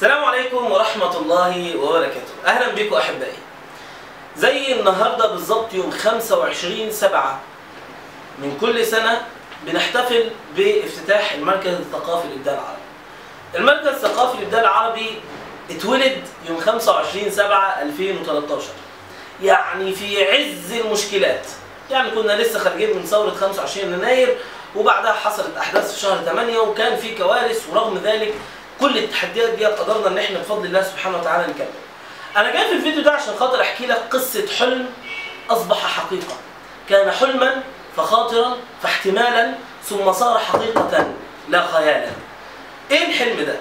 السلام عليكم ورحمة الله وبركاته. أهلا بكم أحبائي. زي النهاردة بالظبط يوم 25 سبعة من كل سنة بنحتفل بافتتاح المركز الثقافي للإبداع العربي. المركز الثقافي للإبداع العربي اتولد يوم 25 سبعة 2013 يعني في عز المشكلات. يعني كنا لسه خارجين من ثورة 25 يناير وبعدها حصلت أحداث في شهر 8 وكان في كوارث ورغم ذلك كل التحديات دي قدرنا إن إحنا بفضل الله سبحانه وتعالى نكمل. أنا جاي في الفيديو ده عشان خاطر أحكي لك قصة حلم أصبح حقيقة. كان حلما فخاطرا فاحتمالا ثم صار حقيقة لا خيالا. إيه الحلم ده؟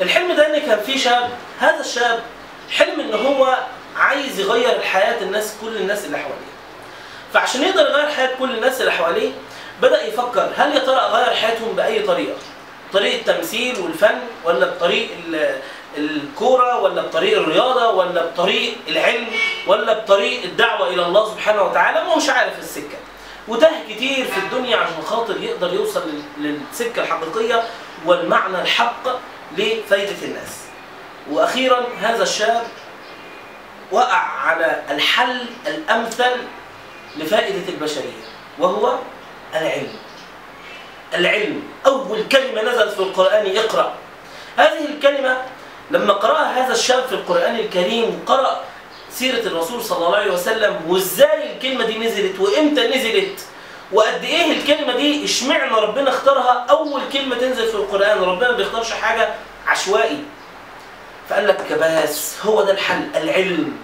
الحلم ده إن كان في شاب هذا الشاب حلم إن هو عايز يغير حياه الناس كل الناس اللي حواليه. فعشان يقدر يغير حياة كل الناس اللي حواليه بدأ يفكر هل يا ترى أغير حياتهم بأي طريقة؟ طريق التمثيل والفن ولا بطريق ال- الكورة ولا بطريق الرياضة ولا بطريق العلم ولا بطريق الدعوة إلى الله سبحانه وتعالى؟ ما هوش عارف السكة. وتاه كتير في الدنيا عشان خاطر يقدر يوصل لل- للسكة الحقيقية والمعنى الحق لفائده الناس. وأخيرا هذا الشاب وقع على الحل الأمثل لفائدة البشرية وهو العلم. العلم. أول كلمة نزلت في القرآن اقرأ. هذه الكلمة لما قرأها هذا الشاب في القرآن الكريم قرأ سيرة الرسول صلى الله عليه وسلم وإزاي الكلمة دي نزلت وإمتى نزلت وقد إيه الكلمة دي اشمعنى ربنا اختارها؟ أول كلمة تنزل في القرآن ربنا ما بيختارش حاجة عشوائي. فقال لك بس هو ده الحل العلم.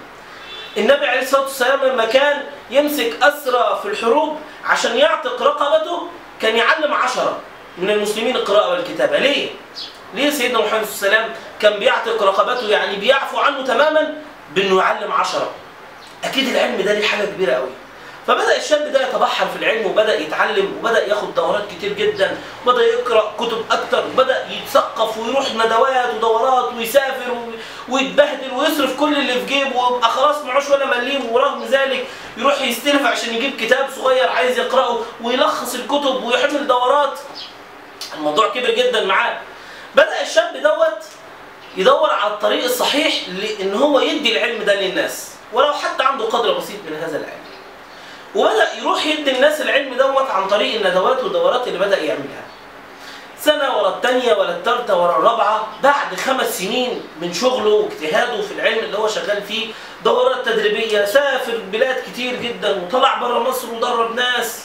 النبي عليه الصلاة والسلام لما كان يمسك أسرى في الحروب عشان يعتق رقبته كان يعلم عشرة من المسلمين القراءة والكتابة. ليه؟ ليه سيدنا محمد صلى الله عليه وسلم كان بيعتق رقبته؟ يعني بيعفو عنه تماما بأنه يعلم عشرة. أكيد العلم ده ليه حاجة كبيرة قوي فبدأ الشاب ده يتبحر في العلم وبدأ يتعلم وبدأ ياخد دورات كتير جدا وبدأ يقرأ كتب أكتر وبدأ يتثقف ويروح ندوات ودورات ويسافر ويتبهدل ويصرف كل اللي في جيبه ويبقى خلاص معوش ولا مليم ورغم ذلك يروح يستلف عشان يجيب كتاب صغير عايز يقرأه ويلخص الكتب ويحمل دورات الموضوع كبر جدا معاه. بدأ الشاب دوت يدور على الطريق الصحيح لإن هو يدي العلم ده للناس ولو حتى عنده قدر بسيط من هذا العلم. وبدأ يروح يدي الناس العلم دوت عن طريق الندوات والدورات اللي بدأ يعملها. سنة ورا الثانية ورا الثالثة ورا الرابعة بعد خمس سنين من شغله واجتهاده في العلم اللي هو شغال فيه دورات تدريبية سافر بلاد كتير جدا وطلع بره مصر ودرب ناس.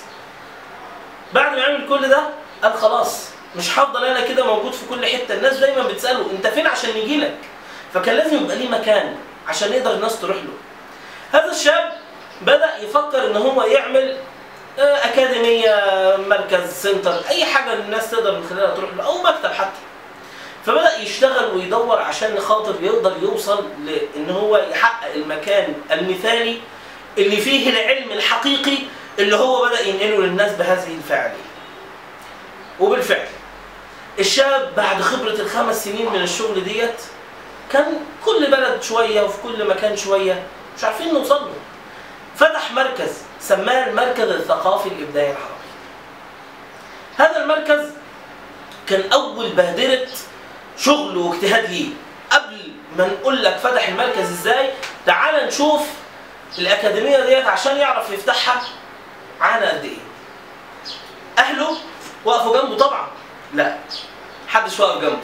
بعد ما يعمل كل ده قال خلاص مش هفضل أنا كده موجود في كل حتة. الناس دايما بتسأله أنت فين عشان نجي لك فكان لازم يبقى ليه مكان عشان يقدر الناس تروح له. هذا الشاب بدأ يفكر إن هو يعمل آه، أكاديمية مركز سنتر أي حاجة الناس تقدر من خلالها تروح له أو مكتب حتى. فبدأ يشتغل ويدور عشان خاطر يقدر يوصل لإن هو يحقق المكان المثالي اللي فيه العلم الحقيقي اللي هو بدأ ينقله للناس بهذه الفعاليه وبالفعل الشاب بعد خبرة الخمس سنين من الشغل ديت كان كل بلد شوية وفي كل مكان شوية مش عارفين نوصل له. فتح مركز سماه المركز الثقافي الإبداعي العربي. هذا المركز كان أول بادرة شغل واجتهاد ليه. قبل ما نقول لك فتح المركز إزاي تعال نشوف الأكاديمية ديت عشان يعرف يفتحها عانى قد إيه. أهله وقفوا جنبه طبعا. لا محدش واقف جنبه.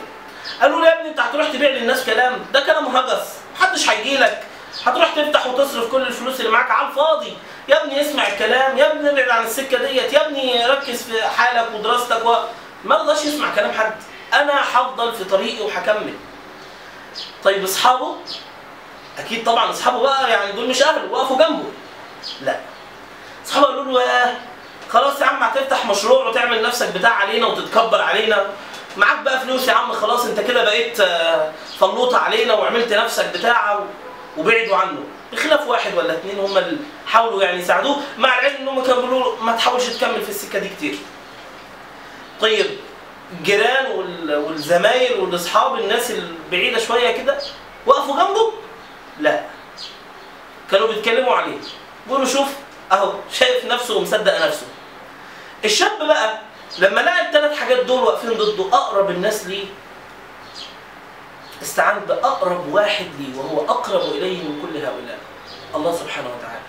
قالوا له يا ابني أنت هتروح تبيع للناس كلام؟ ده كلام هجس محدش هيجي لك هتروح تفتح وتصرف كل الفلوس اللي معاك على الفاضي. يا ابني اسمع الكلام يا ابني ابعد عن السكة ديت يا ابني ركز في حالك ودراستك و... ما رضاش يسمع كلام حد. أنا هفضل في طريقي وهكمل. طيب أصحابه؟ أكيد طبعا أصحابه بقى يعني دول مش اهله وقفوا جنبه. لا. أصحابه قالوا له خلاص يا عم هتفتح مشروع وتعمل نفسك بتاع علينا وتتكبر علينا. معاك بقى فلوس يا عم خلاص أنت كده بقيت آه، فلوطة علينا وعملت نفسك بتاع و- وبعدوا عنه. بخلاف واحد ولا اتنين هم اللي حاولوا يعني يساعدوه مع العلم إنهم كانوا بيقولوا ما تحاولش تكمل في السكة دي كتير. طيب الجيران وال- والزمايل والأصحاب الناس البعيدة شوية كده وقفوا جنبه؟ لا. كانوا بيتكلموا عليه. بيقولوا شوف أهو شايف نفسه ومصدق نفسه. الشاب بقى لما لقى الثلاث حاجات دول واقفين ضده أقرب الناس ليه؟ استعنت بأقرب واحد لي وهو أقرب إليه من كل هؤلاء. الله سبحانه وتعالى.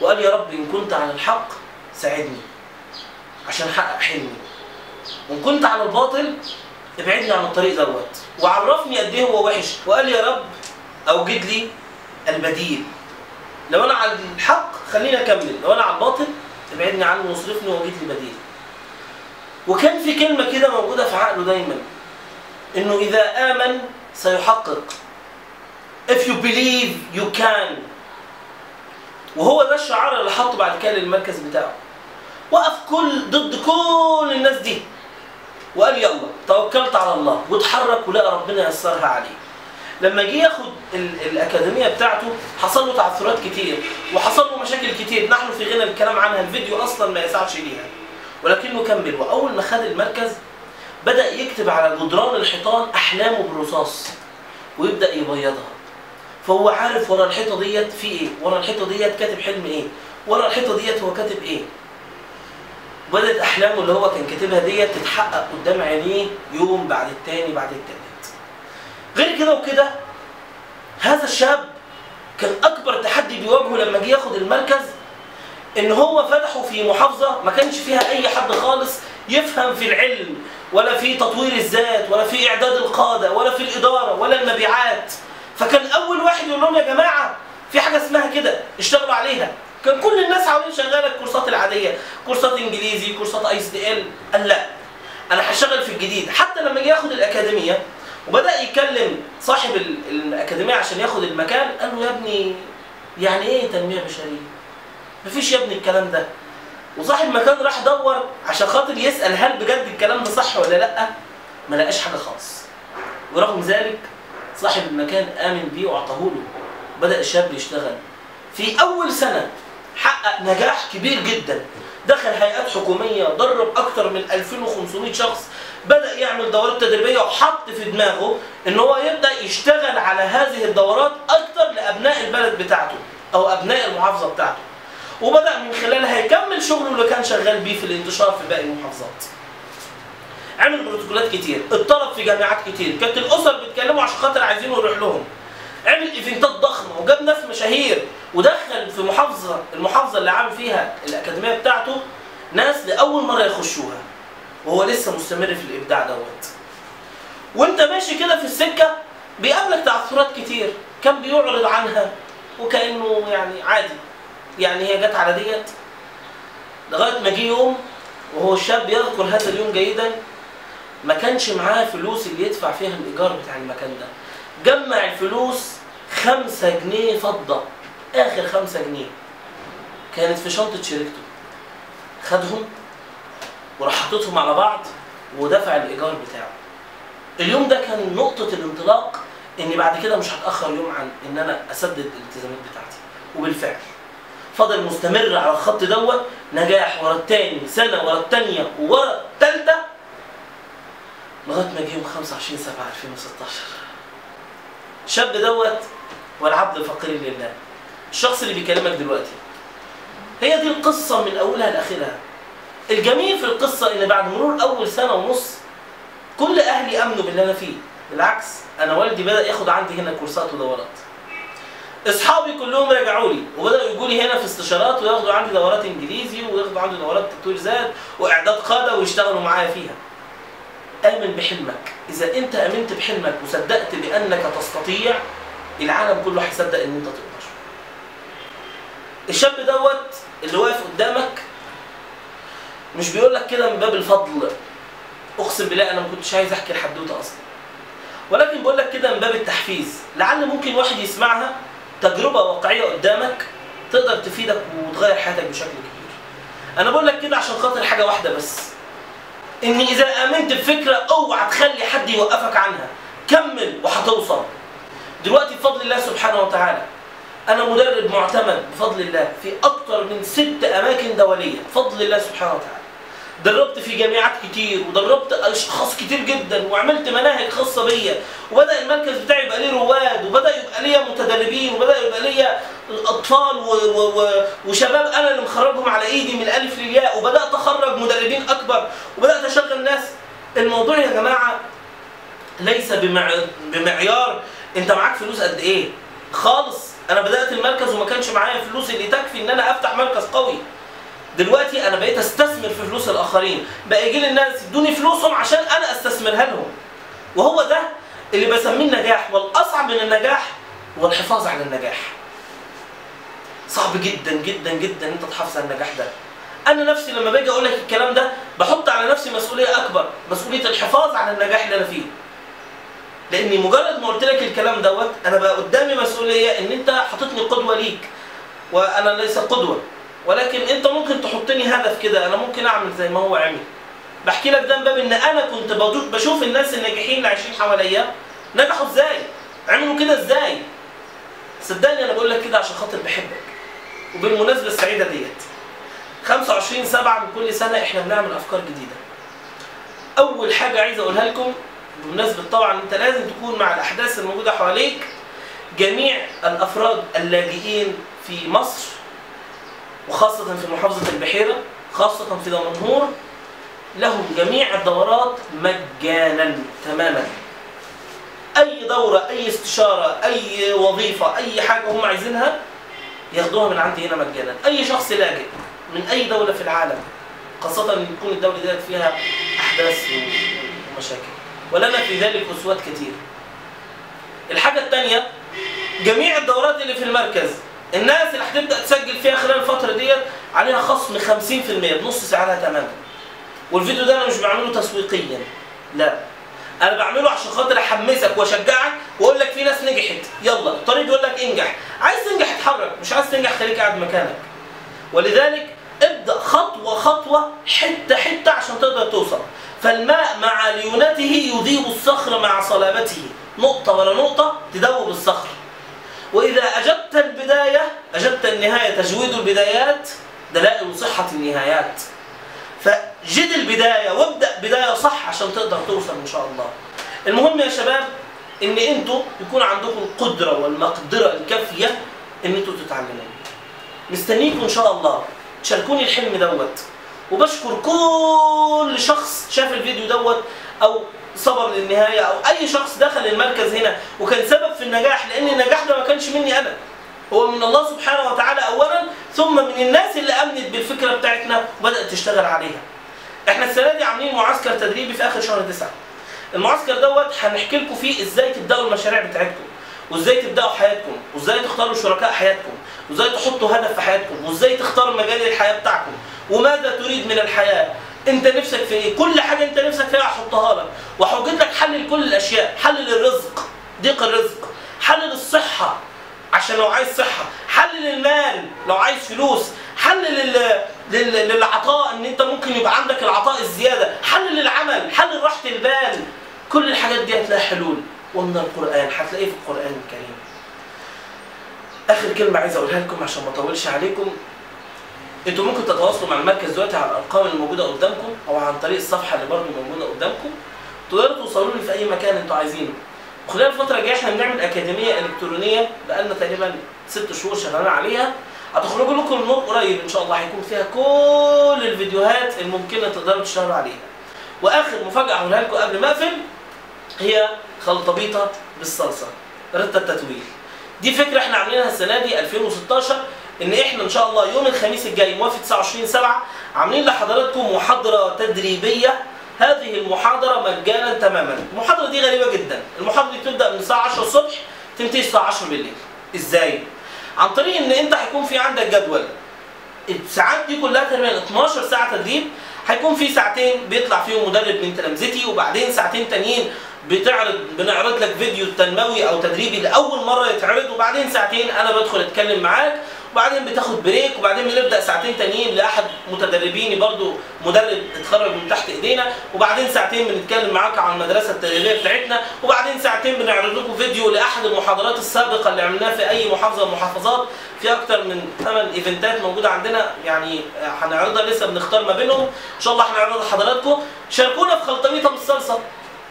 وقال يا رب إن كنت على الحق ساعدني عشان أحقق حلمي. وإن كنت على الباطل ابعدني عن الطريق دوت. وعرفني قد إيه هو وحش. وقال يا رب أوجد لي البديل. لو أنا على الحق خليني أكمل. لو أنا على الباطل ابعدني عنه واصرفني وأوجد لي بديل. وكان في كلمة كده موجودة في عقله دايما. إنه إذا آمن سيحقق. If you believe you can. وهو ده الشعار اللي حطه بعد كده للمركز بتاعه. وقف كل ضد كل الناس دي. وقال يلا توكلت على الله. واتحرك ولقى ربنا يسرها عليه. لما جه ياخد ال- الأكاديمية بتاعته حصل له تعثرات كتير. وحصل له مشاكل كتير. نحن في غنى الكلام عنها. الفيديو أصلا ما يسعش ليها. ولكنه كمل. وأول ما خد المركز بدأ يكتب على جدران الحيطان أحلامه بالرصاص ويبدأ يبيضها. فهو عارف ورا الحيطة ديت في إيه؟ ورا الحيطة ديت كاتب حلم إيه؟ ورا الحيطة ديت هو كاتب إيه؟ بدأت أحلامه اللي هو كان كاتبها ديت تتحقق قدام عينيه يوم بعد التاني بعد التالت. غير كده وكده هذا الشاب كان أكبر تحدي بيواجهه لما جه ياخد المركز إن هو فتحه في محافظة ما كانش فيها أي حد خالص يفهم في العلم ولا في تطوير الذات ولا في إعداد القادة ولا في الإدارة ولا المبيعات. فكان أول واحد يقول لهم يا جماعة في حاجة اسمها كده اشتغلوا عليها. كان كل الناس حوالين شغالة الكورسات العادية كورسات إنجليزي كورسات اي اس دي ال قال لا أنا هشتغل في الجديد. حتى لما جه ياخد الأكاديمية وبدأ يكلم صاحب ال- الأكاديمية عشان ياخد المكان قال له يا ابني يعني إيه تنمية بشرية؟ مفيش يا ابني الكلام ده. وصاحب المكان راح دور عشان خاطر يسأل هل بجد الكلام ده صح ولا لأ ما لقاش حاجة خالص. ورغم ذلك صاحب المكان آمن بيه وأعطاه له. بدأ الشاب يشتغل. في أول سنة حقق نجاح كبير جدا. دخل هيئات حكومية درب أكتر من 2500 شخص. بدأ يعمل دورات تدريبية وحط في دماغه إن هو يبدأ يشتغل على هذه الدورات أكتر لأبناء البلد بتاعته أو أبناء المحافظة بتاعته. وبدأ من خلالها يكمل شغله اللي كان شغال بيه في الانتشار في باقي المحافظات. عمل بروتوكولات كتير اتطلب في جامعات كتير كانت الأسر بيتكلموا عشان خاطر عايزينه يروح لهم. عمل إيفنتات ضخمة وجاب ناس مشاهير ودخل في محافظة المحافظة اللي عامل فيها الأكاديمية بتاعته ناس لأول مرة يخشوها. وهو لسه مستمر في الإبداع دوت. وانت ماشي كده في السكة بيقابلك تعثرات كتير كان بيعرض عنها وكأنه يعني عادي. يعني هي جت على ديت لغاية ما جه يوم وهو الشاب يذكر هذا اليوم جيدا ما كانش معاه فلوس اللي يدفع فيها الإيجار بتاع المكان ده. جمع الفلوس خمسة جنيه فضة آخر خمسة جنيه. كانت في شنطة شركته خدهم وراح حاططهم على بعض ودفع الإيجار بتاعه. اليوم ده كان نقطة الانطلاق إني بعد كده مش هتأخر يوم عن إن أنا أسدد الالتزامات بتاعتي. وبالفعل. فضل مستمر على الخط دوت نجاح ورا التاني سنة ورا التانية ورا التالتة لغاية ما جه يوم 25 7 2016 الشاب دوت والعبد الفقير لله. الشخص اللي بيكلمك دلوقتي. هي دي القصة من أولها لآخرها. الجميل في القصة إن بعد مرور أول سنة ونص كل أهلي أمنوا باللي أنا فيه. بالعكس أنا والدي بدأ ياخد عندي هنا كورسات ودورات. أصحابي كلهم رجعوا لي وبدأوا يجوا لي هنا في استشارات وياخدوا عندي دورات إنجليزي وياخدوا عندي دورات تطوير ذات وإعداد قادة ويشتغلوا معايا فيها. آمن بحلمك. إذا أنت آمنت بحلمك وصدقت بأنك تستطيع العالم كله هيصدق إن أنت تقدر. الشاب دوت اللي واقف قدامك مش بيقول لك كده من باب الفضل أقسم بالله أنا ما كنتش عايز أحكي الحدوته أصلا. ولكن بقول لك كده من باب التحفيز. لعل ممكن واحد يسمعها تجربة واقعية قدامك تقدر تفيدك وتغير حياتك بشكل كبير. أنا بقول لك كده عشان خاطر حاجة واحدة بس. إن إذا آمنت بفكرة أوعى تخلي حد يوقفك عنها كمل وهتوصل. دلوقتي بفضل الله سبحانه وتعالى أنا مدرب معتمد بفضل الله في أكتر من ست أماكن دولية. بفضل الله سبحانه وتعالى. دربت في جامعات كتير ودربت أشخاص كتير جدا وعملت مناهج خاصة بيا. وبدأ المركز بتاعي يبقى ليه رواد وبدأ يبقى ليا متدربين وبدأ يبقى ليا اطفال و و و وشباب أنا اللي مخرجهم على إيدي من الألف للياء. وبدأت أخرج مدربين أكبر وبدأت أشغل ناس. الموضوع يا جماعة ليس بمع- بمعيار. أنت معاك فلوس قد إيه؟ خالص. أنا بدأت المركز وما كانش معايا فلوس اللي تكفي إن أنا أفتح مركز قوي. دلوقتي أنا بقيت أستثمر في فلوس الآخرين. بقى يجي لي الناس يدوني فلوسهم عشان أنا أستثمرها لهم. وهو ده اللي بسميه النجاح. والأصعب من النجاح هو الحفاظ على النجاح. صعب جدا جدا جدا إن أنت تحافظ على النجاح ده. أنا نفسي لما باجي أقول لك الكلام ده بحط على نفسي مسؤولية أكبر مسؤولية الحفاظ على النجاح اللي أنا فيه. لأني مجرد ما قلت لك الكلام دوت أنا بقى قدامي مسؤولية إن أنت حاططني قدوة ليك. وأنا ليس قدوه ولكن انت ممكن تحطني هدف كده أنا ممكن اعمل زي ما هو عمل. بحكي لك ده من باب إن أنا كنت بشوف الناس الناجحين اللي عايشين حواليا نجحوا إزاي؟ عملوا كده إزاي؟ صدقني أنا بقول لك كده عشان خاطر بحبك. وبالمناسبة السعيدة ديت 25 7 من كل سنة إحنا بنعمل أفكار جديدة. أول حاجة عايز أقولها لكم بمناسبة طبعا أنت لازم تكون مع الأحداث الموجودة حواليك جميع الأفراد اللاجئين في مصر وخاصة في محافظة البحيرة خاصة في دمنهور لهم جميع الدورات مجانا تماما. أي دورة أي استشارة أي وظيفة أي حاجة هم عايزينها ياخدوها من عندي هنا مجانا. أي شخص لاجئ من أي دولة في العالم خاصة إن تكون الدولة ديت فيها أحداث ومشاكل. ولنا في ذلك أسوات كتير. الحاجة الثانية جميع الدورات اللي في المركز الناس اللي هتبدأ تسجل فيها خلال الفترة ديت عليها خصم 50% بنص سعرها تماما والفيديو ده أنا مش بعمله تسويقيا لا. أنا بعمله عشان خاطر أحمسك وأشجعك وأقول لك في ناس نجحت. يلا. الطريق بيقول لك انجح. عايز تنجح اتحرك مش عايز تنجح خليك قاعد مكانك. ولذلك ابدأ خطوة خطوة حتة حتة عشان تقدر توصل. فالماء مع ليونته يذيب الصخر مع صلابته. نقطة ورا نقطة تذوب الصخر. وإذا أجبت البداية أجبت النهاية تجويد البدايات دلائل صحة النهايات فجد البداية وابدأ بداية صح عشان تقدر توصل إن شاء الله. المهم يا شباب إن أنتوا يكون عندكم القدره والمقدرة الكافية إن أنتوا تتعلموا. مستنيكم إن شاء الله تشاركوني الحلم دوت وبشكر كل شخص شاف الفيديو دوت أو صبر للنهاية أو أي شخص دخل المركز هنا وكان سبب في النجاح لأن النجاح ده ما كانش مني أنا. هو من الله سبحانه وتعالى اولا ثم من الناس اللي أمنت بالفكرة بتاعتنا وبدأت تشتغل عليها. إحنا السنة دي عاملين معسكر تدريبي في آخر شهر تسعة. المعسكر دوت هنحكي لكم فيه إزاي تبدأوا المشاريع بتاعتكم وإزاي تبدأوا حياتكم وإزاي تختاروا شركاء حياتكم وإزاي تحطوا هدف في حياتكم وإزاي تختاروا مجال الحياة بتاعكم وماذا تريد من الحياة انت نفسك في إيه؟ كل حاجة انت نفسك فيها هحطها لك. وهوجد لك حل لكل الأشياء. حل للرزق. ضيق الرزق. حل للصحة. عشان لو عايز صحة. حل للمال. لو عايز فلوس. حل لل... لل... للعطاء. ان انت ممكن يبقى عندك العطاء الزيادة. حل للعمل. حل لراحة البال كل الحاجات دي هتلاقي حلول. ومن القرآن. هتلاقيه في القرآن الكريم. آخر كلمة عايز أقولها لكم عشان ما أطولش عليكم. أنتوا ممكن تتواصلوا مع المركز دلوقتي على الأرقام اللي موجودة قدامكم أو عن طريق الصفحة اللي برضه موجودة قدامكم. تقدروا توصلوا لي في أي مكان أنتوا عايزينه. وخلال الفترة الجاية إحنا بنعمل أكاديمية إلكترونية بقالنا تقريبا ست شهور شغالين عليها. هتخرجوا لكم النور قريب إن شاء الله هيكون فيها كل الفيديوهات الممكنة تقدروا تشتغلوا عليها. وآخر مفاجأة هقولها لكم قبل ما أقفل هي خلطبيطة بالصلصة رده التتويل دي فكرة إحنا عاملينها السنة دي 2016 إن إحنا إن شاء الله يوم الخميس الجاي موافق 29 7 عاملين لحضراتكم محاضرة تدريبية. هذه المحاضرة مجانا تماما. المحاضرة دي غريبة جدا. المحاضرة دي بتبدأ من الساعة 10 الصبح تنتهي الساعة 10 بالليل. إزاي؟ عن طريق إن أنت هيكون في عندك جدول. الساعات دي كلها تقريبا 12 ساعة تدريب. هيكون في ساعتين بيطلع فيهم مدرب من تلامذتي وبعدين ساعتين تانيين بتعرض بنعرض لك فيديو تنموي أو تدريبي لأول مرة يتعرض وبعدين ساعتين أنا بدخل أتكلم معاك وبعدين بتاخد بريك وبعدين بنبدأ ساعتين تانيين لأحد متدربيني برضو مدرب اتخرج من تحت إيدينا وبعدين ساعتين بنتكلم معاك عن المدرسة التدريبيه بتاعتنا وبعدين ساعتين بنعرض لكم فيديو لأحد المحاضرات السابقة اللي عملناها في أي محافظة من المحافظات. في أكتر من ثمان إيفنتات موجودة عندنا يعني هنعرضها لسه بنختار ما بينهم. إن شاء الله هنعرضها لحضراتكم. شاركونا في خلطبيطة بالصلصه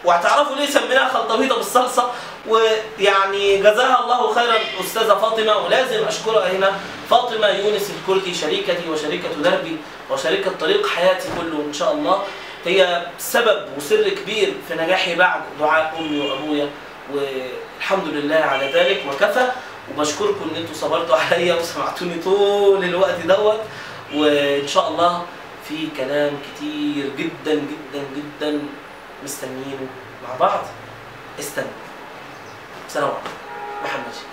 وهتعرفوا ليه سميناها خلطبيطه بالصلصه ويعني جزاها الله خيرا أستاذة فاطمة ولازم أشكرها هنا فاطمة يونس الكردي شريكتي وشريكة دربي وشريكة طريق حياتي كله إن شاء الله. هي سبب وسر كبير في نجاحي بعد دعاء أمي وأبويا والحمد لله على ذلك وكفى. وبشكركم إن أنتم صبرتوا عليا وسمعتوني طول الوقت دوت. وإن شاء الله في كلام كتير جدا جدا جدا مستنيينه مع بعض. استنوا سلام عليكم. محمد.